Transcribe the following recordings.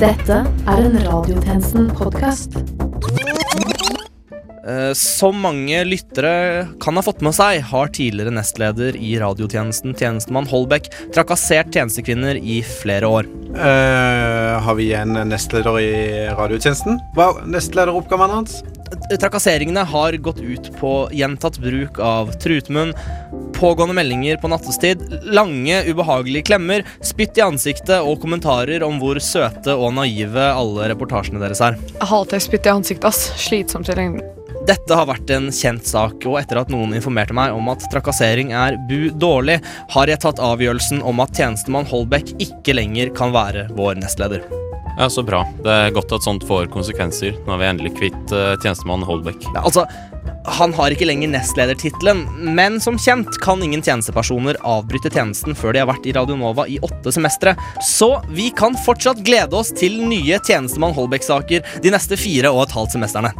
Dette er en Radiotjenesten-podkast. Eh, Som mange lyttere kan ha fått med seg, har tidligere nestleder i radiotjenesten, tjenestemann Holbæk, trakassert tjenestekvinner i flere år. Uh, har vi en nestleder i radiotjenesten? Hva er nestlederoppgaven hans? Trakasseringene har gått ut på gjentatt bruk av trutmunn, pågående meldinger på nattestid, lange, ubehagelige klemmer, spytt i ansiktet og kommentarer om hvor søte og naive alle reportasjene deres er. Jeg hater spytt i ansiktet, ass. Slitsomt tilgjengelig. Dette har vært en kjent sak, og etter at noen informerte meg om at trakassering er bu dårlig, har jeg tatt avgjørelsen om at tjenestemann Holbæk ikke lenger kan være vår nestleder. Ja, Så bra. Det er godt at sånt får konsekvenser. Nå er vi endelig kvitt uh, tjenestemann Holbæk. Ja, altså, han har ikke lenger nestledertittelen, men som kjent kan ingen tjenestepersoner avbryte tjenesten før de har vært i Radio Nova i åtte semestre. Så vi kan fortsatt glede oss til nye tjenestemann Holbæk-saker de neste fire og et halvt semestrene.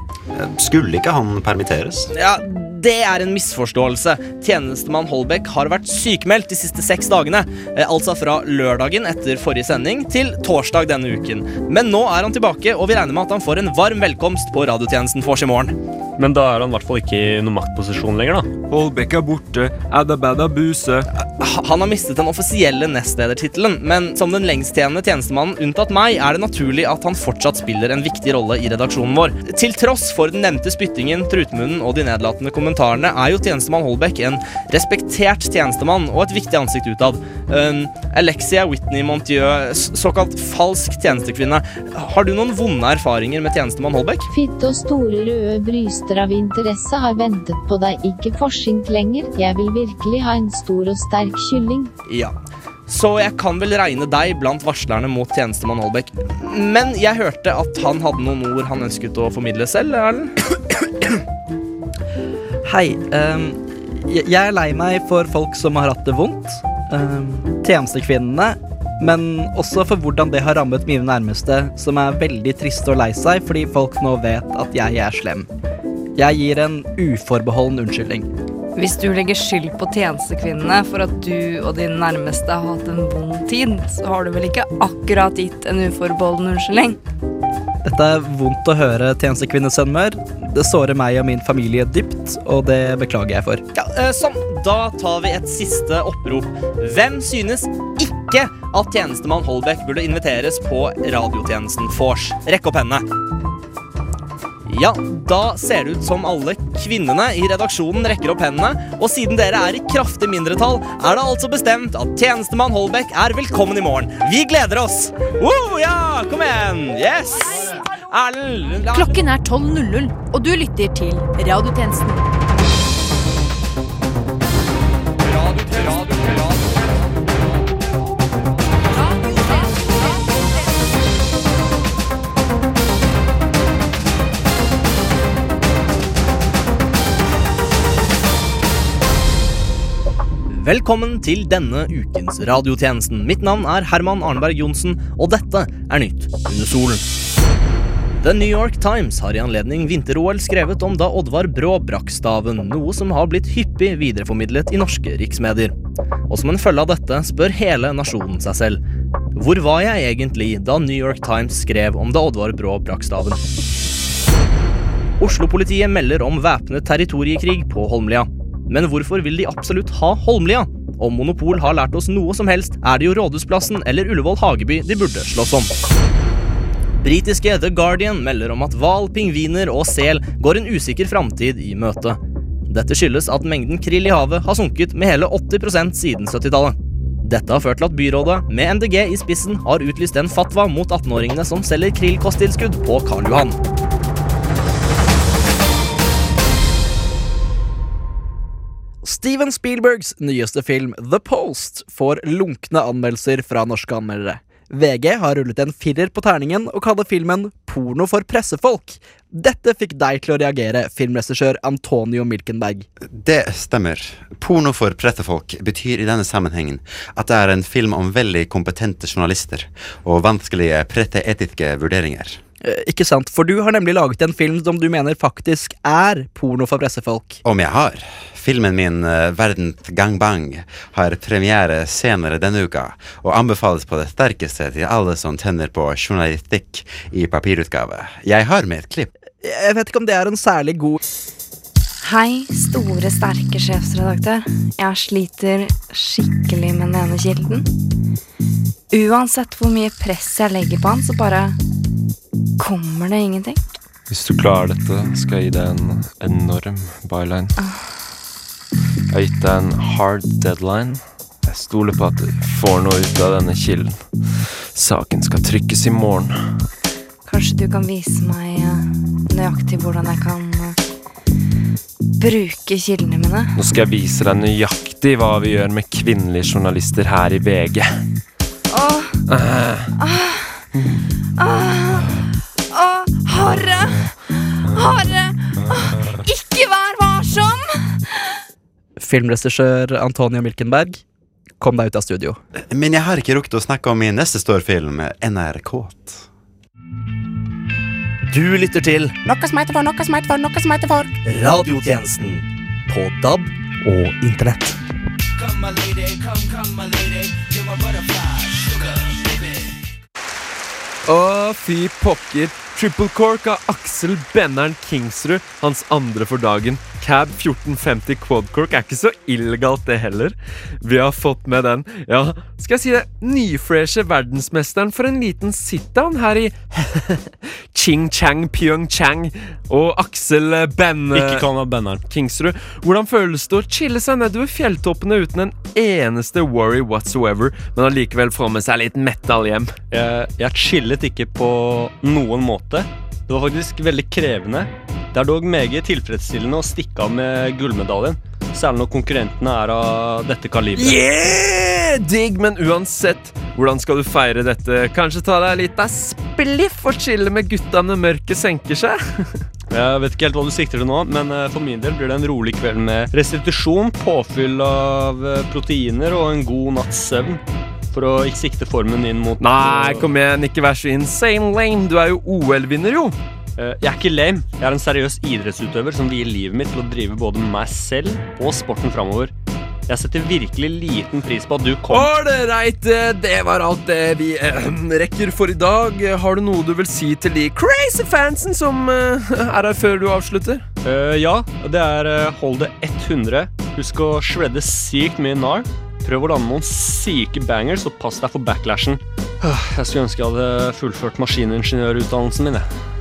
Skulle ikke han permitteres? Ja, det er en misforståelse. Tjenestemann Holbæk har vært sykemeldt de siste seks dagene. eh, Altså fra lørdagen etter forrige sending til torsdag denne uken. Men nå er han tilbake, og vi regner med at han får en varm velkomst på radiotjenesten vors i morgen. Men da er han i hvert fall ikke i noen maktposisjon lenger, da. Holbæk er borte, adda badda buse. Ha- Han har mistet den offisielle nestledertittelen, men som den lengsttjenende tjenestemannen unntatt meg, er det naturlig at han fortsatt spiller en viktig rolle i redaksjonen vår. Til tross for den nevnte spyttingen, trutmunnen og de nedlatende kommentarene, er jo tjenestemann Holbæk en respektert tjenestemann og et viktig ansikt utad. Um, Alexia Whitney Montieu, såkalt falsk tjenestekvinne. Har du noen vonde erfaringer med tjenestemann Holbæk? Fitte og store røde bryster av interesse har ventet på deg, ikke forsint lenger. Jeg vil virkelig ha en stor og sterk kylling. Ja. Så jeg kan vel regne deg blant varslerne mot tjenestemann Holbæk. Men jeg hørte at han hadde noen ord han ønsket å formidle selv, Erlend? Hei. Um, jeg er lei meg for folk som har hatt det vondt. Um, tjenestekvinnene. Men også for hvordan det har rammet mine nærmeste, som er veldig triste og lei seg fordi folk nå vet at jeg er slem. Jeg gir en uforbeholden unnskyldning. Hvis du legger skyld på tjenestekvinnene for at du og dine nærmeste har hatt en vond tid, så har du vel ikke akkurat gitt en uforbeholden unnskyldning? Dette er vondt å høre, tjenestekvinne Sønmør. Det sårer meg og min familie dypt, og det beklager jeg for. Ja, eh, sånn. Da tar vi et siste opprop. Hvem synes ikke at tjenestemann Holbæk burde inviteres på radiotjenesten vors? Rekk opp hendene. Ja, da ser det ut som alle kvinnene i redaksjonen rekker opp hendene. Og siden dere er i kraftig mindretall, er det altså bestemt at tjenestemann Holbæk er velkommen i morgen. Vi gleder oss! Woo, ja, kom igjen! Yes! Erlend Klokken er 12.00, og du lytter til Radiotjenesten. Velkommen til denne ukens radiotjenesten. Mitt navn er Herman Arneberg Johnsen, og dette er Nytt under solen. The New York Times har i anledning vinter-OL skrevet om da Oddvar Brå brakk staven, noe som har blitt hyppig videreformidlet i norske riksmedier. Og som en følge av dette spør hele nasjonen seg selv hvor var jeg egentlig da New York Times skrev om da Oddvar Brå brakk staven? Oslo-politiet melder om væpnet territoriekrig på Holmlia. Men hvorfor vil de absolutt ha Holmlia? Om Monopol har lært oss noe som helst, er det jo Rådhusplassen eller Ullevål Hageby de burde slåss om. Britiske The Guardian melder om at hval, pingviner og sel går en usikker framtid i møte. Dette skyldes at mengden krill i havet har sunket med hele 80 siden 70-tallet. Dette har ført til at byrådet, med MDG i spissen, har utlyst en fatwa mot 18-åringene som selger krillkosttilskudd på Karl Johan. Steven Spielbergs nyeste film The Post får lunkne anmeldelser fra norske anmeldere. VG har rullet en firer på terningen og kaller filmen porno for pressefolk. Dette fikk deg til å reagere, filmregissør Antonio Milkenberg. Det stemmer. Porno for pressefolk betyr i denne sammenhengen at det er en film om veldig kompetente journalister og vanskelige preteetiske vurderinger. Eh, Ikke sant, for du har nemlig laget en film som du mener faktisk er porno for pressefolk. Om jeg har. Filmen min 'Verden Verdens gangbang har premiere senere denne uka, og anbefales på det sterkeste til alle som tenner på journalistikk i papirutgave. Jeg har med et klipp. Jeg vet ikke om det er en særlig god Hei, store, sterke sjefsredaktør. Jeg sliter skikkelig med den ene kilden. Uansett hvor mye press jeg legger på han, så bare kommer det ingenting. Hvis du klarer dette, skal jeg gi deg en enorm byline. Jeg har gitt deg en hard deadline. Jeg stoler på at du får noe ut av denne kilden. Saken skal trykkes i morgen. Kanskje du kan vise meg eh, nøyaktig hvordan jeg kan eh, bruke kildene mine? Nå skal jeg vise deg nøyaktig hva vi gjør med kvinnelige journalister her i VG. Åh, Ah. åh, åh, Harre! Ikke vær varsom! filmregissør Antonio Milkenberg. Kom deg ut av studio. Men jeg har ikke rukket å snakke om min neste storfilm, NRK. Du lytter til Noe som heter for, noe som heter for, noe som heter for. Radiotjenesten på DAB og Internett. Å, fy pokker. Triple Cork av Aksel Benneren Kingsrud, hans andre for dagen. Cab 1450 Quad Cork er ikke så illegalt, det heller. Vi har fått med den, ja, skal jeg si det, nyfreshe verdensmesteren for en liten sit-down her i Ching-chang Pyeongchang. Og Aksel Ben... Ikke kall meg Benneren. Kingsrud. Hvordan føles det å chille seg nedover fjelltoppene uten en eneste worry whatsoever, men allikevel få med seg litt metal hjem? Jeg, jeg chillet ikke på noen måte. Det var faktisk veldig krevende. Det er dog meget tilfredsstillende å stikke av med gullmedaljen. Særlig når konkurrentene er av dette kaliberet. Yeah! Digg, men uansett, hvordan skal du feire dette? Kanskje ta deg litt av spliff og chille med gutta når mørket senker seg? Jeg vet ikke helt hva du sikter til nå, men eh, for min del blir det en rolig kveld med restitusjon, påfyll av eh, proteiner og en god natts søvn. For å ikke sikte formen inn mot Nei, kom igjen, ikke vær så insane lame. Du er jo OL-vinner, jo. Eh, Jeg er ikke lame. Jeg er en seriøs idrettsutøver som vier livet mitt til å drive både meg selv og sporten framover. Jeg setter virkelig liten pris på at du kom. Ålreit, eh, det var alt det vi eh, rekker for i dag. Har du noe du vil si til de crazy fansen som eh, er her før du avslutter? Uh, ja, det er eh, hold det 100. Husk å shredde sykt mye nar. Prøv å lande noen syke bangers, og pass deg for backlashen. Ah, Jeg skulle ønske jeg hadde fullført maskiningeniørutdannelsen min. jeg.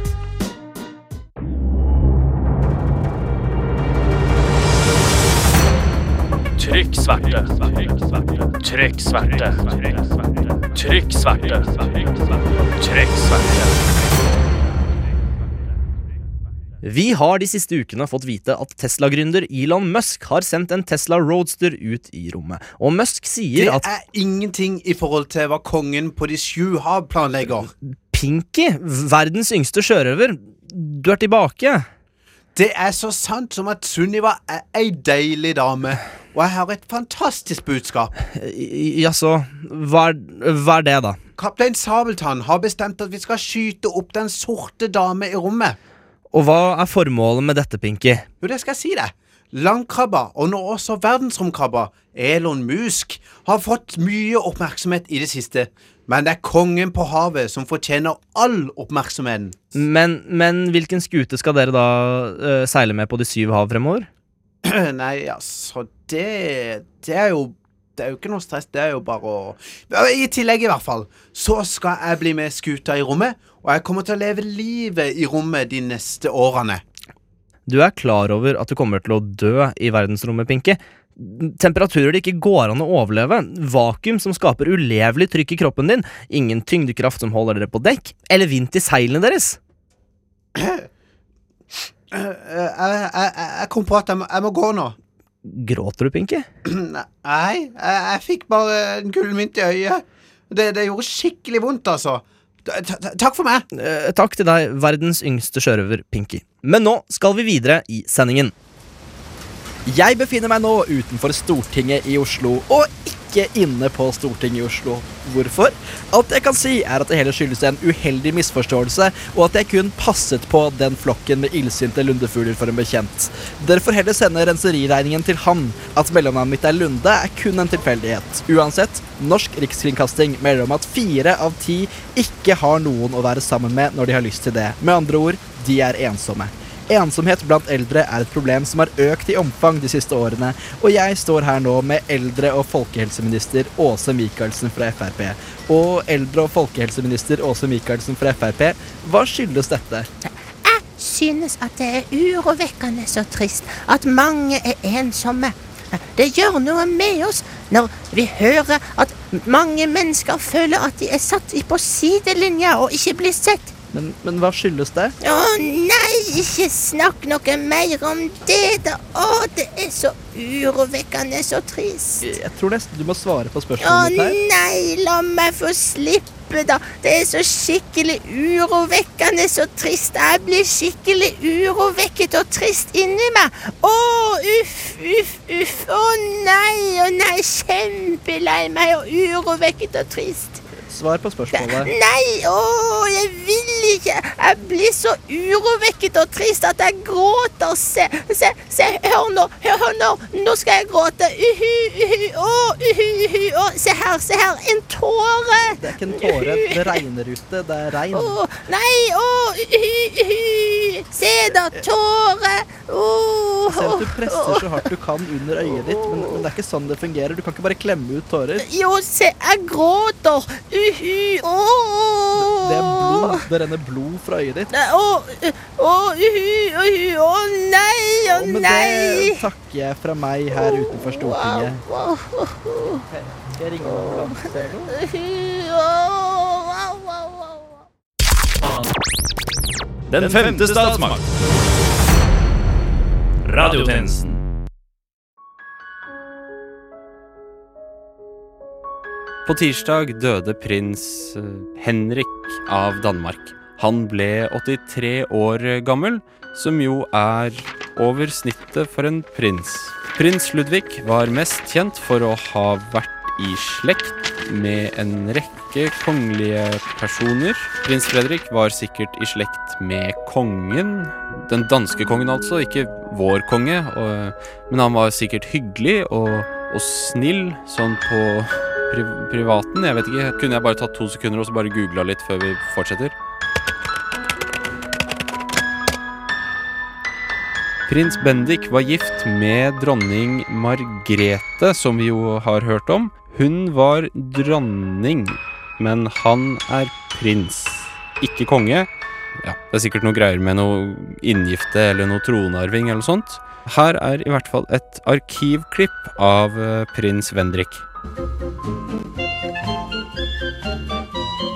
Trykk sverte. Trykk sverte. Trykk sverte. Trykk sverte. Vi har de siste ukene fått vite at Tesla-gründer Elon Musk har sendt en Tesla Roadster ut i rommet. Og Musk sier at Det er ingenting i forhold til hva kongen på de sju hav planlegger. Pinky, verdens yngste sjørøver, du er tilbake. Det er så sant som at Sunniva er ei deilig dame, og jeg har et fantastisk budskap. Jaså, hva, hva er det, da? Kaptein Sabeltann har bestemt at vi skal skyte opp den sorte dame i rommet. Og hva er formålet med dette, Pinky? Jo, det skal jeg si deg. Landkrabba, og nå også verdensromkrabba, Elon Musk, har fått mye oppmerksomhet i det siste. Men det er kongen på havet som fortjener all oppmerksomheten. Men, men hvilken skute skal dere da uh, seile med på de syv hav fremover? Nei, altså, det Det er jo Det er jo ikke noe stress, det er jo bare å I tillegg, i hvert fall, så skal jeg bli med skuta i rommet, og jeg kommer til å leve livet i rommet de neste årene. Du er klar over at du kommer til å dø i verdensrommet, Pinky. Temperaturer det ikke går an å overleve, vakuum som skaper ulevelig trykk i kroppen din, ingen tyngdekraft som holder dere på dekk, eller vind til seilene deres. Eh, Jeg, jeg, jeg, jeg kom på at jeg må, jeg må gå nå. Gråter du, Pinky? Nei, jeg, jeg fikk bare en gullmynt i øyet. Det, det gjorde skikkelig vondt, altså. Ta- ta- Takk for meg. Eh, takk til deg, verdens yngste sjørøver, Pinky. Men nå skal vi videre i sendingen. Jeg befinner meg nå utenfor Stortinget i Oslo, og ikke inne på Stortinget i Oslo. Hvorfor? Alt jeg kan si, er at det heller skyldes en uheldig misforståelse, og at jeg kun passet på den flokken med illsinte lundefugler for en bekjent. Dere får heller sende renseriregningen til han. At mellomnavnet mitt er Lunde, er kun en tilfeldighet. Uansett, Norsk Rikskringkasting melder om at fire av ti ikke har noen å være sammen med når de har lyst til det. Med andre ord, de er ensomme. Ensomhet blant eldre er et problem som har økt i omfang de siste årene, og jeg står her nå med eldre- og folkehelseminister Åse Michaelsen fra Frp. Og eldre- og folkehelseminister Åse Michaelsen fra Frp, hva skyldes dette? Jeg synes at det er urovekkende så trist at mange er ensomme. Det gjør noe med oss når vi hører at mange mennesker føler at de er satt på sidelinja og ikke blir sett. Men, men hva skyldes det? Å nei, ikke snakk noe mer om det, da. Å, det er så urovekkende så trist. Jeg tror nesten du må svare på spørsmålet mitt her. nei, la meg få slippe, da. Det er så skikkelig urovekkende så trist. Jeg blir skikkelig urovekket og trist inni meg. Å, uff, uff, uff. Å nei, å nei, kjempelei meg og urovekket og trist. Svar på spørsmålet. Nei, å, jeg vil ikke. Jeg blir så urovekket og trist at jeg gråter. Se, se, se, hør nå, hør, hør nå. Nå skal jeg gråte. Uhu, uhu, å, uhu, uhu, å. Se her, se her. En tåre. Det er ikke en tåre. Det regner ute. Det er regn. Å, nei, å, uhu, uhu. Se da, tåre. Å, Ser at du presser så hardt du kan under øyet ditt, men, men det er ikke sånn det fungerer. Du kan ikke bare klemme ut tårer. Jo, se, jeg gråter. Uhu, oh. Det er blod. Det renner blod fra øyet ditt. Nei, Å, å, uhu, uhu, å nei, å Og med nei. det takker jeg fra meg her utenfor Stortinget. Wow, wow, wow. Skal jeg ringe en ambulanse eller noe? Den femte statsmakt. Radiotjenesten. På tirsdag døde prins eh, Henrik av Danmark. Han ble 83 år gammel, som jo er over snittet for en prins. Prins Ludvig var mest kjent for å ha vært i slekt med en rekke kongelige personer. Prins Fredrik var sikkert i slekt med kongen. Den danske kongen, altså, ikke vår konge. Og, men han var sikkert hyggelig og, og snill, sånn på pri privaten. Jeg vet ikke, Kunne jeg bare tatt to sekunder og så bare googla litt før vi fortsetter? Prins Bendik var gift med dronning Margrete, som vi jo har hørt om. Hun var dronning, men han er prins, ikke konge. Ja, Det er sikkert noe greier med noe inngifte eller noe tronarving eller noe sånt. Her er i hvert fall et arkivklipp av eh, prins Vendrik.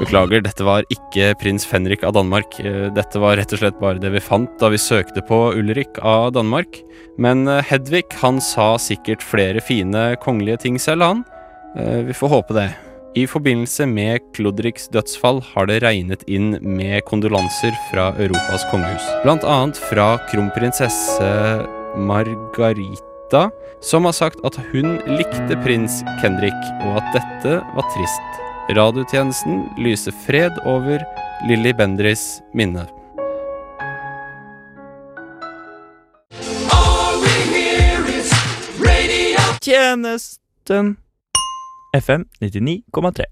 Beklager, dette var ikke prins Fenrik av Danmark. Eh, Dette var rett og slett bare det vi fant da vi søkte på Ulrik av Danmark. Men eh, Hedvig han sa sikkert flere fine kongelige ting selv, han. Eh, Vi får håpe det. I forbindelse med Klodriks dødsfall har det regnet inn med kondolanser fra Europas kongehus. Blant annet fra kronprinsesse Margarita, som har sagt at hun likte prins Kendrick, og at dette var trist. Radiotjenesten lyser fred over Lilly Bendris minne. Tjenesten FM 99,3.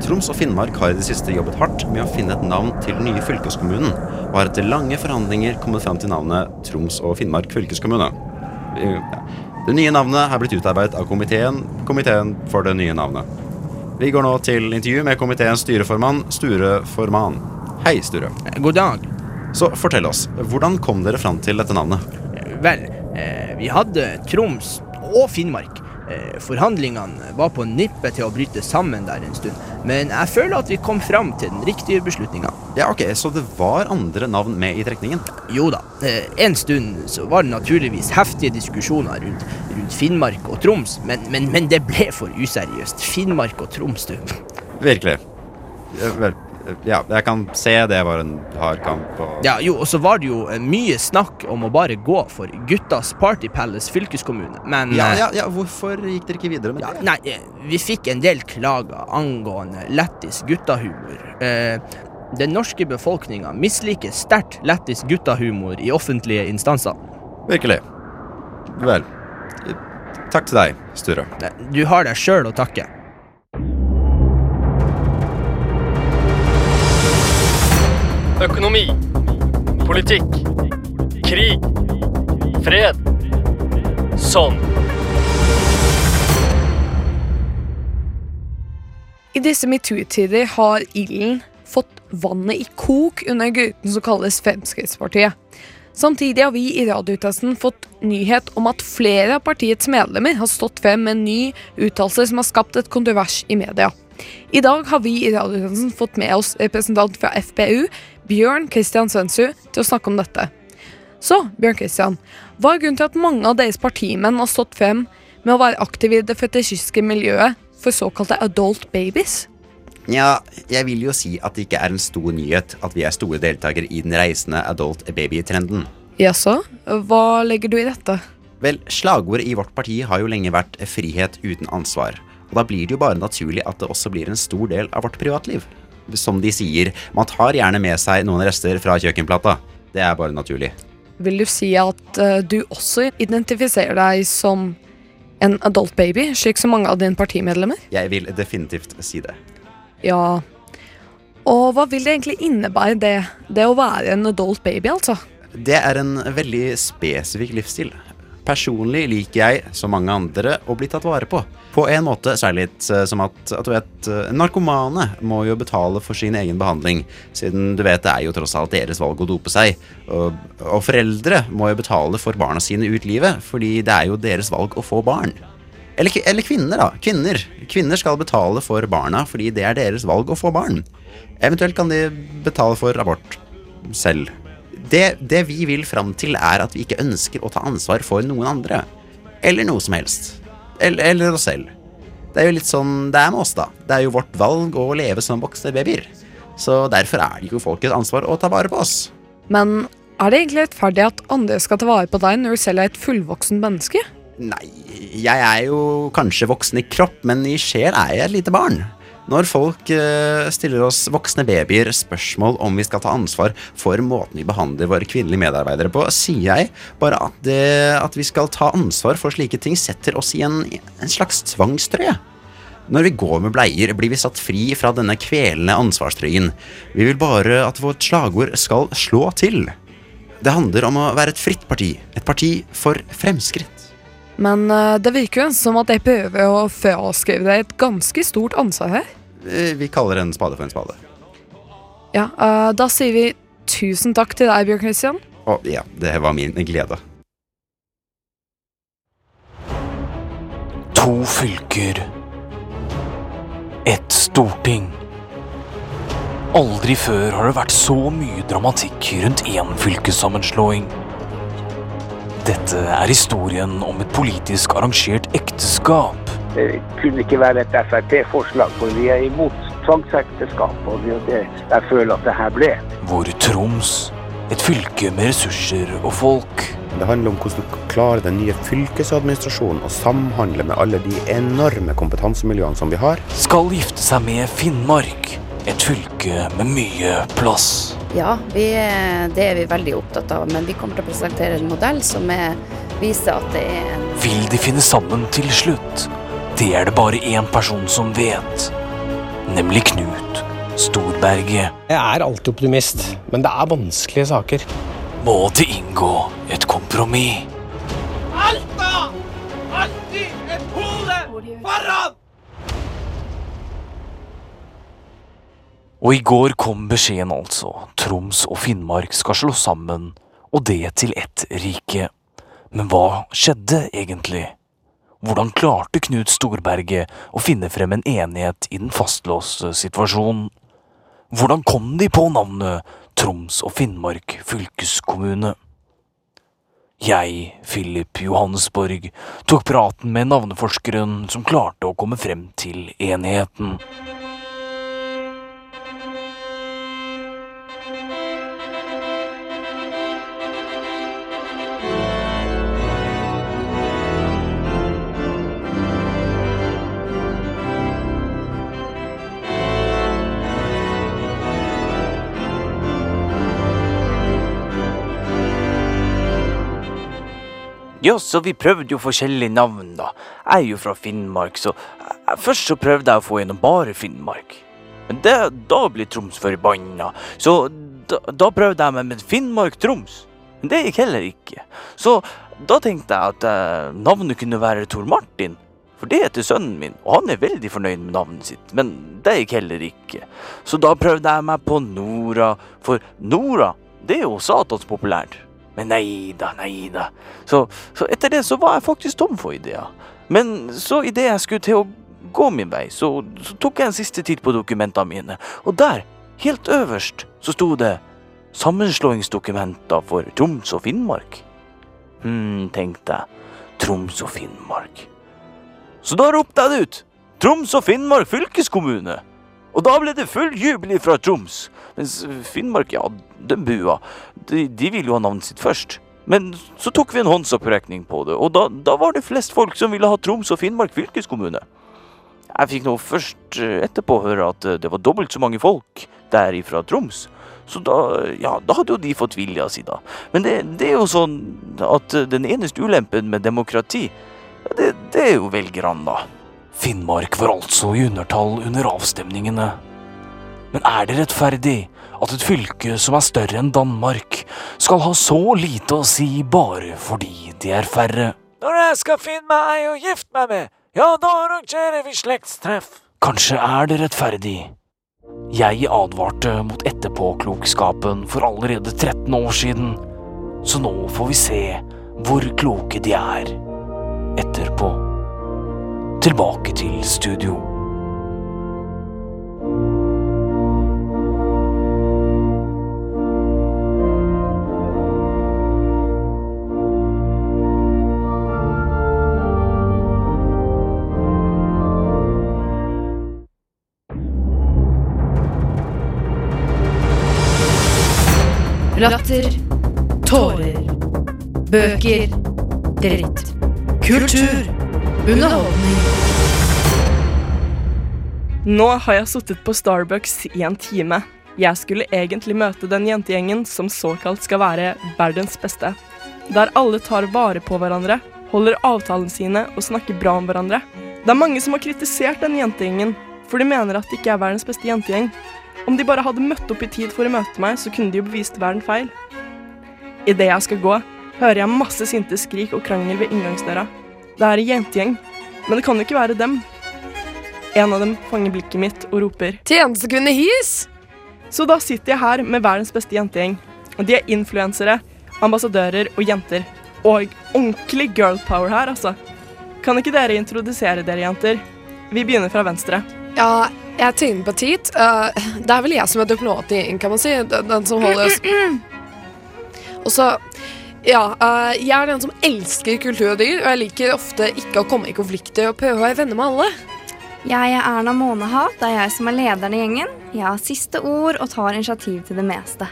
Troms og Finnmark har i det siste jobbet hardt med å finne et navn til den nye fylkeskommunen, og har etter lange forhandlinger kommet fram til navnet Troms og Finnmark fylkeskommune. Eh. Det nye navnet er blitt utarbeidet av komiteen, komiteen for det nye navnet. Vi går nå til intervju med komiteens styreformann, Sture Forman. Hei, Sture. God dag. Så fortell oss, hvordan kom dere fram til dette navnet? Vel, eh, vi hadde Troms og Finnmark. Eh, forhandlingene var på nippet til å bryte sammen der en stund, men jeg føler at vi kom fram til den riktige beslutninga. Ja, ok, Så det var andre navn med i trekningen? Jo da, eh, en stund så var det naturligvis heftige diskusjoner rundt, rundt Finnmark og Troms, men, men, men det ble for useriøst. Finnmark og Troms, du. Virkelig. Vel, Ja, jeg kan se det var en hard kamp og Ja, jo, og så var det jo eh, mye snakk om å bare gå for guttas Party Palace fylkeskommune, men ja, eh, ja, ja, hvorfor gikk dere ikke videre med det? Nei, eh, vi fikk en del klager angående lættis guttahumor. Eh, den norske befolkninga misliker sterkt lættis guttahumor i offentlige instanser. Virkelig. Vel. Takk til deg, Sture. Du har deg sjøl å takke. Økonomi. Politikk. Krig. Fred. Sånn. I disse metoo-tider har ilden fått vannet i kok under gruten som kalles Fremskrittspartiet. Samtidig har vi i radiotesten fått nyhet om at flere av partiets medlemmer har stått frem med en ny uttalelse som har skapt et kontrovers i media. I dag har vi i radiotesten fått med oss representant fra FPU, Bjørn Kristian Sønsu til å snakke om dette. Så, Bjørn Kristian, hva er grunnen til at mange av deres partimenn har stått frem med å være aktive i det fetisjiske miljøet for såkalte adult babies? Nja, jeg vil jo si at det ikke er en stor nyhet at vi er store deltakere i den reisende adult baby-trenden. Jaså, hva legger du i dette? Vel, slagordet i vårt parti har jo lenge vært 'frihet uten ansvar'. Og da blir det jo bare naturlig at det også blir en stor del av vårt privatliv. Som de sier, man tar gjerne med seg noen rester fra kjøkkenplata. Det er bare naturlig. Vil du si at eh, du også identifiserer deg som en adult baby, slik som mange av dine partimedlemmer? Jeg vil definitivt si det. Ja. Og hva vil det egentlig innebære, det, det å være en adult baby, altså? Det er en veldig spesifikk livsstil. Personlig liker jeg, som mange andre, å bli tatt vare på. På en måte så er det litt eh, som at, at du vet, eh, narkomane må jo betale for sin egen behandling, siden du vet det er jo tross alt deres valg å dope seg. Og, og foreldre må jo betale for barna sine ut livet, fordi det er jo deres valg å få barn. Eller, eller kvinner, da. Kvinner. Kvinner skal betale for barna fordi det er deres valg å få barn. Eventuelt kan de betale for abort selv. Det, det vi vil fram til, er at vi ikke ønsker å ta ansvar for noen andre. Eller noe som helst. Eller, eller oss selv. Det er jo litt sånn det er med oss, da. Det er jo vårt valg å leve som voksne babyer. Så derfor er det jo folkets ansvar å ta vare på oss. Men er det egentlig rettferdig at andre skal ta vare på deg når du selv er et fullvoksen menneske? Nei, jeg er jo kanskje voksen i kropp, men i sjel er jeg et lite barn. Når folk eh, stiller oss voksne babyer spørsmål om vi skal ta ansvar for måten vi behandler våre kvinnelige medarbeidere på, sier jeg bare at, det, at vi skal ta ansvar for slike ting setter oss i en, en slags tvangstrøye. Når vi går med bleier, blir vi satt fri fra denne kvelende ansvarstrøyen. Vi vil bare at vårt slagord skal slå til. Det handler om å være et fritt parti. Et parti for fremskritt. Men eh, det virker jo som at jeg prøver å fraskrive deg et ganske stort ansvar her. Vi kaller en spade for en spade. Ja, eh, Da sier vi tusen takk til deg, Bjørn Christian. Å, ja, det var min glede. To fylker. Ett storting. Aldri før har det vært så mye dramatikk rundt én fylkessammenslåing. Dette er historien om et politisk arrangert ekteskap. Det kunne ikke være et Frp-forslag, for vi er imot tvangsekteskap. Og det er det jeg føler at det her ble. Hvor Troms, et fylke med ressurser og folk, Det handler om hvordan du klarer den nye fylkesadministrasjonen å samhandle med alle de enorme kompetansemiljøene som vi har. skal gifte seg med Finnmark, et fylke med mye plass. Ja, vi, er- det er vi veldig opptatt av, men vi kommer til å presentere en modell som er, viser at det er en Vil de finne sammen til slutt? Det er det bare én person som vet. Nemlig Knut Storberget. Jeg er alltid optimist, men det er vanskelige saker. Må det inngå et kompromiss? Alta! Alltid et hode foran! Og i går kom beskjeden altså. Troms og Finnmark skal slå sammen, og det til ett rike. Men hva skjedde egentlig? Hvordan klarte Knut Storberget å finne frem en enighet i den fastlåste situasjonen? Hvordan kom de på navnet Troms og Finnmark fylkeskommune? Jeg, Philip Johannesborg, tok praten med navneforskeren som klarte å komme frem til enigheten. Ja, så vi prøvde jo forskjellige navn, da. Jeg er jo fra Finnmark, så først så prøvde jeg å få gjennom bare Finnmark. Men det, da blir Troms forbanna, så da, da prøvde jeg meg med Finnmark-Troms. Men det gikk heller ikke. Så da tenkte jeg at eh, navnet kunne være Tor Martin. For det heter sønnen min, og han er veldig fornøyd med navnet sitt. Men det gikk heller ikke. Så da prøvde jeg meg på Nora, for Nora, det er jo satans populært. Men nei da, nei da. Så, så etter det så var jeg faktisk tom for ideer. Men så idet jeg skulle til å gå min vei, så, så tok jeg en siste titt på dokumentene mine, og der, helt øverst, så sto det sammenslåingsdokumenter for Troms og Finnmark. Hm, tenkte jeg. Troms og Finnmark. Så da ropte jeg det ut. Troms og Finnmark fylkeskommune. Og da ble det full jubel fra Troms. Mens Finnmark, ja, den bua. De, de ville jo ha navnet sitt først. Men så tok vi en håndsopprekning på det, og da, da var det flest folk som ville ha Troms og Finnmark fylkeskommune. Jeg fikk nå først eh, etterpå høre at eh, det var dobbelt så mange folk der ifra Troms. Så da, ja, da hadde jo de fått vilja si, da. Men det, det er jo sånn at eh, den eneste ulempen med demokrati, det, det er jo velgerne, da. Finnmark var altså i undertall under avstemningene. Men er det rettferdig at et fylke som er større enn Danmark, skal ha så lite å si bare fordi de er færre? Når jeg skal finne meg ei å gifte meg med, ja, da arrangerer vi slektstreff. Kanskje er det rettferdig. Jeg advarte mot etterpåklokskapen for allerede 13 år siden, så nå får vi se hvor kloke de er etterpå. Tilbake til studio. Latter. Tårer. Bøker. Dritt. Kultur. Underholdning. Nå har jeg sittet på Starbucks i en time. Jeg skulle egentlig møte den jentegjengen som såkalt skal være verdens beste. Der alle tar vare på hverandre, holder avtalene sine og snakker bra om hverandre. Det er mange som har kritisert den jentegjengen, for de mener at det ikke er verdens beste jentegjeng. Om de bare hadde møtt opp i tid for å møte meg, så kunne de jo bevist verden feil. Idet jeg skal gå, hører jeg masse sinte skrik og krangel ved inngangsdøra. Det er en jentegjeng, men det kan jo ikke være dem. En av dem fanger blikket mitt og roper Tjenestekvinne his! Så da sitter jeg her med verdens beste jentegjeng. Og de er influensere, ambassadører og jenter. Og ordentlig girl power her, altså. Kan ikke dere introdusere dere, jenter? Vi begynner fra venstre. Ja, jeg tegner på tid. Uh, det er vel jeg som er diplomat i gjengen, kan man si. Den, den som holder oss Og så Ja, uh, jeg er den som elsker kultur og dyr, og jeg liker ofte ikke å komme i konflikter og prøve å være venner med alle. Jeg er Erna Månehat. Det er jeg som er lederen i gjengen. Jeg har siste ord og tar initiativ til det meste.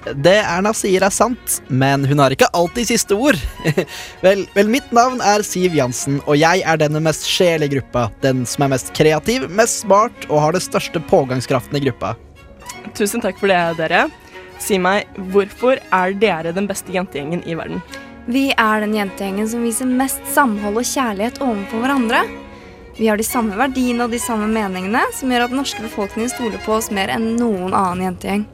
Det Erna sier er sant, men hun har ikke alltid siste ord. vel, vel, mitt navn er Siv Jansen, og jeg er den med mest sjel i gruppa. Den som er mest kreativ, mest smart og har det største pågangskraften i gruppa. Tusen takk for det, dere. Si meg, hvorfor er dere den beste jentegjengen i verden? Vi er den jentegjengen som viser mest samhold og kjærlighet overfor hverandre. Vi har de samme verdiene og de samme meningene, som gjør at den norske befolkningen stoler på oss mer enn noen annen jentegjeng.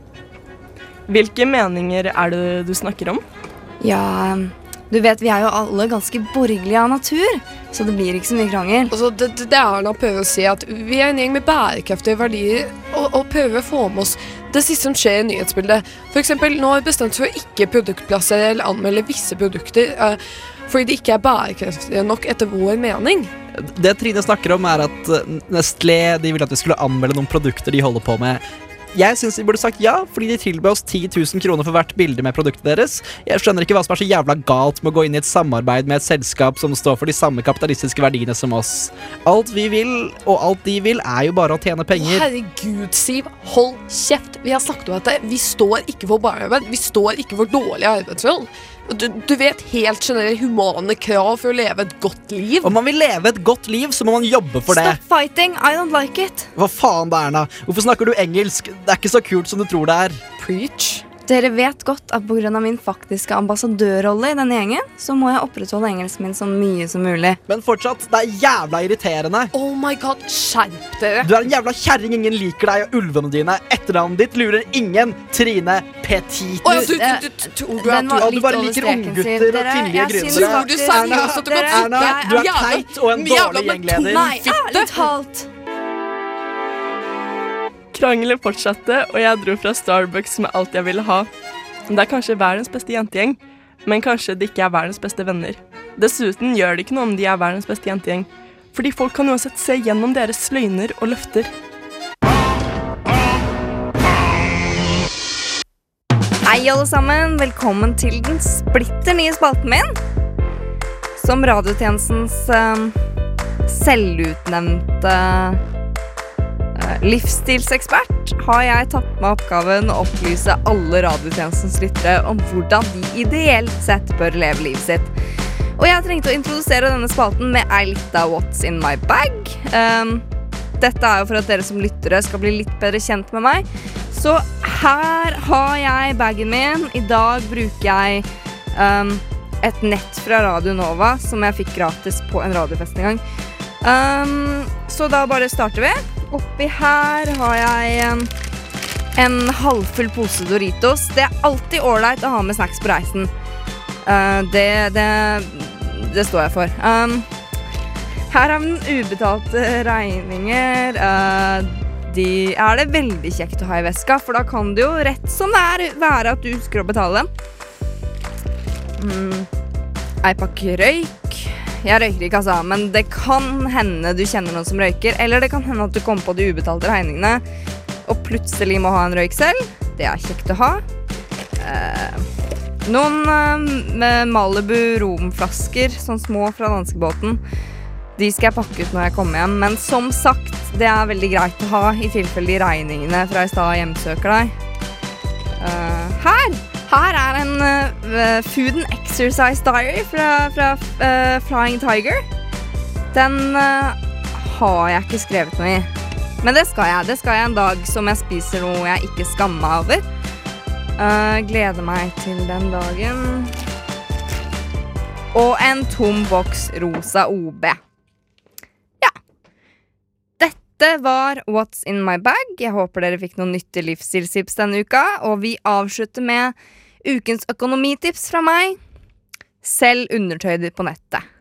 Hvilke meninger er det du snakker om? Ja, du vet vi er jo alle ganske borgerlige av natur, så det blir ikke så mye krangel. Altså, det, det, det er Erna prøver å si, at vi er en gjeng med bærekraftige verdier og, og prøver å få med oss det siste som skjer i nyhetsbildet. Eksempel, nå har vi bestemt for å ikke produktplassere eller anmelde visse produkter uh, fordi de ikke er bærekraftige nok etter vår mening. Det Trine snakker om, er at Nestlé de ville at vi skulle anmelde noen produkter de holder på med. Jeg syns de burde sagt ja, fordi de tilbød oss 10 000 kroner for hvert bilde med produktet deres. Jeg skjønner ikke hva som er så jævla galt med å gå inn i et samarbeid med et selskap som står for de samme kapitalistiske verdiene som oss. Alt vi vil, og alt de vil, er jo bare å tjene penger. Herregud, Siv. Hold kjeft. Vi har snakket om dette. Vi står ikke for barnearbeid. Vi står ikke for dårlig arbeidsforhold. Du, du, vet helt generelt humane krav for å leve et godt liv. Om man vil leve et godt liv, så må man jobbe for det. Stop fighting, I don't like it. Hva faen da, Erna? Hvorfor snakker du engelsk? Det er ikke så kult som du tror det er. Preach. Dere vet godt at pga. min faktiske ambassadørrolle i denne gjengen, så må jeg opprettholde engelsken min så mye som mulig. Men fortsatt, det er jævla irriterende. Oh my god, skjerp dere. Du er en jævla kjerring, ingen liker deg, og ulvene dine. Etternavnet ditt lurer ingen. Trine Petit. Oh, ja, du- du- du- du- du er- Den var du- du bare litt over liker streken, og Dere- jeg synes kan Erna, du er teit og en dårlig gjengleder. Nei, ærlig talt. Krangelen fortsatte, og jeg dro fra Starbucks med alt jeg ville ha. Det er kanskje verdens beste jentegjeng, men kanskje det ikke er verdens beste venner. Dessuten gjør det ikke noe om de er verdens beste jentegjeng, fordi folk kan uansett se gjennom deres løgner og løfter. Hei, alle sammen. Velkommen til den splitter nye spalten min. Som radiotjenestens eh, selvutnevnte livsstilsekspert har jeg tatt med oppgaven å opplyse alle radiotjenestens lyttere om hvordan de ideelt sett bør leve livet sitt. Og jeg trengte å introdusere denne spalten med ei lita What's in my bag. Um, dette er jo for at dere som lyttere skal bli litt bedre kjent med meg. Så her har jeg bagen min. I dag bruker jeg um, et nett fra Radio Nova som jeg fikk gratis på en radiofest en gang. Um, så da bare starter vi. Oppi her har jeg en, en halvfull pose Doritos. Det er alltid ålreit å ha med snacks på reisen. Uh, det, det, det står jeg for. Um, her har vi den ubetalte regninger. Uh, de er det veldig kjekt å ha i veska, for da kan det jo rett som det er være at du husker å betale dem. Mm. Ei pakke røyk. Jeg røyker ikke, altså, men det kan hende du kjenner noen som røyker. Eller det kan hende at du kommer på de ubetalte regningene og plutselig må ha en røyk selv. Det er kjekt å ha. Eh, noen eh, Malibu romflasker, sånn små fra danskebåten. De skal jeg pakke ut når jeg kommer hjem, men som sagt, det er veldig greit å ha i tilfelle de regningene fra i stad hjemsøker deg. Eh, her! Her er en uh, Food and Exercise Diary fra, fra uh, Flying Tiger. Den uh, har jeg ikke skrevet noe i. Men det skal jeg. Det skal jeg en dag som jeg spiser noe jeg ikke skammer meg over. Gleder meg til den dagen. Og en tom boks rosa OB. Ja. Dette var What's in my bag. Jeg håper dere fikk noen nyttige livsstilstips denne uka. Og vi avslutter med ukens økonomitips fra meg. Selg undertøy på nettet.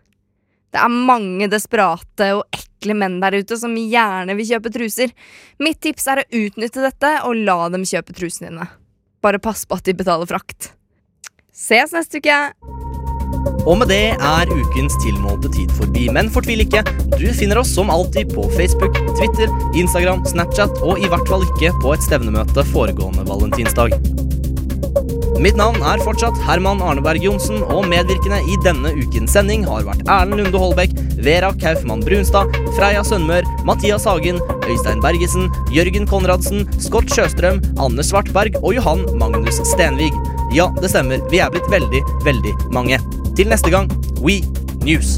Det er mange desperate og ekle menn der ute som gjerne vil kjøpe truser. Mitt tips er å utnytte dette og la dem kjøpe trusene dine. Bare pass på at de betaler frakt. Ses neste uke! Og med det er ukens tilmålte tid forbi. Men fortvil ikke, du finner oss som alltid på Facebook, Twitter, Instagram, Snapchat og i hvert fall ikke på et stevnemøte foregående valentinsdag. Mitt navn er fortsatt Herman Arneberg Johnsen, og medvirkende i denne ukens sending har vært Erlend Lunde Holbæk, Vera Kaufmann Brunstad, Freya Sønmør, Mathias Hagen, Øystein Bergesen, Jørgen Konradsen, Scott Sjøstrøm, Anne Svartberg og Johan Magnus Stenvig. Ja, det stemmer, vi er blitt veldig, veldig mange. Til neste gang, We News.